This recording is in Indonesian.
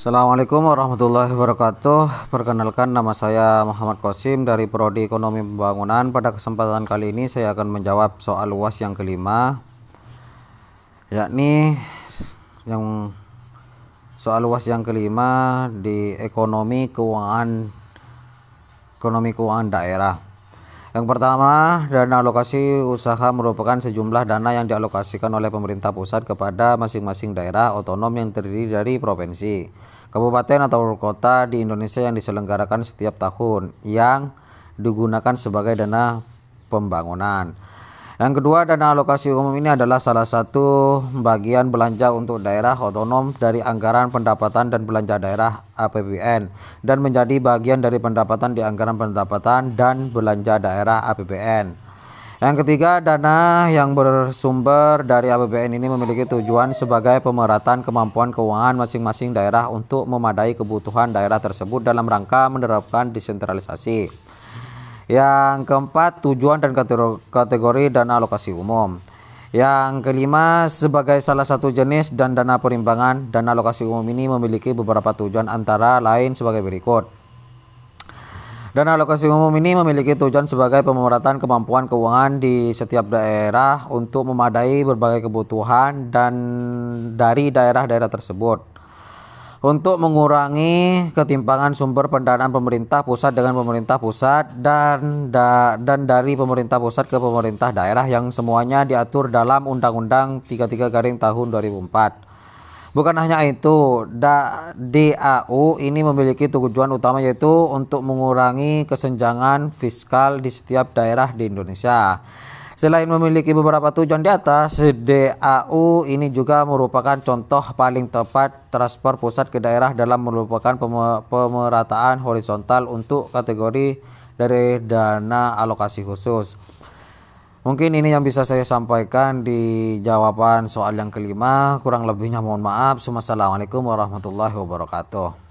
Assalamualaikum warahmatullahi wabarakatuh. Perkenalkan nama saya Muhammad Kosim dari Prodi Ekonomi Pembangunan. Pada kesempatan kali ini saya akan menjawab soal UAS yang kelima, yakni yang soal UAS yang kelima di ekonomi keuangan ekonomi keuangan daerah. Yang pertama, dana alokasi usaha merupakan sejumlah dana yang dialokasikan oleh pemerintah pusat kepada masing-masing daerah otonom yang terdiri dari provinsi, kabupaten atau kota di Indonesia yang diselenggarakan setiap tahun yang digunakan sebagai dana pembangunan. Yang kedua, dana alokasi umum ini adalah salah satu bagian belanja untuk daerah otonom dari anggaran pendapatan dan belanja daerah APBN dan menjadi bagian dari pendapatan di anggaran pendapatan dan belanja daerah APBN. Yang ketiga, dana yang bersumber dari APBN ini memiliki tujuan sebagai pemerataan kemampuan keuangan masing-masing daerah untuk memadai kebutuhan daerah tersebut dalam rangka menerapkan desentralisasi. Yang keempat, tujuan dan kategori dana alokasi umum. Yang kelima, sebagai salah satu jenis dan dana perimbangan, dana alokasi umum ini memiliki beberapa tujuan antara lain sebagai berikut. Dana alokasi umum ini memiliki tujuan sebagai pemerataan kemampuan keuangan di setiap daerah untuk memadai berbagai kebutuhan dan dari daerah-daerah tersebut untuk mengurangi ketimpangan sumber pendanaan pemerintah pusat dengan pemerintah pusat dan da, dan dari pemerintah pusat ke pemerintah daerah yang semuanya diatur dalam Undang-Undang 33 Garing tahun 2004. Bukan hanya itu, DAU ini memiliki tujuan utama yaitu untuk mengurangi kesenjangan fiskal di setiap daerah di Indonesia. Selain memiliki beberapa tujuan di atas, DAU ini juga merupakan contoh paling tepat transfer pusat ke daerah dalam merupakan pemerataan horizontal untuk kategori dari dana alokasi khusus. Mungkin ini yang bisa saya sampaikan di jawaban soal yang kelima. Kurang lebihnya mohon maaf. Wassalamualaikum warahmatullahi wabarakatuh.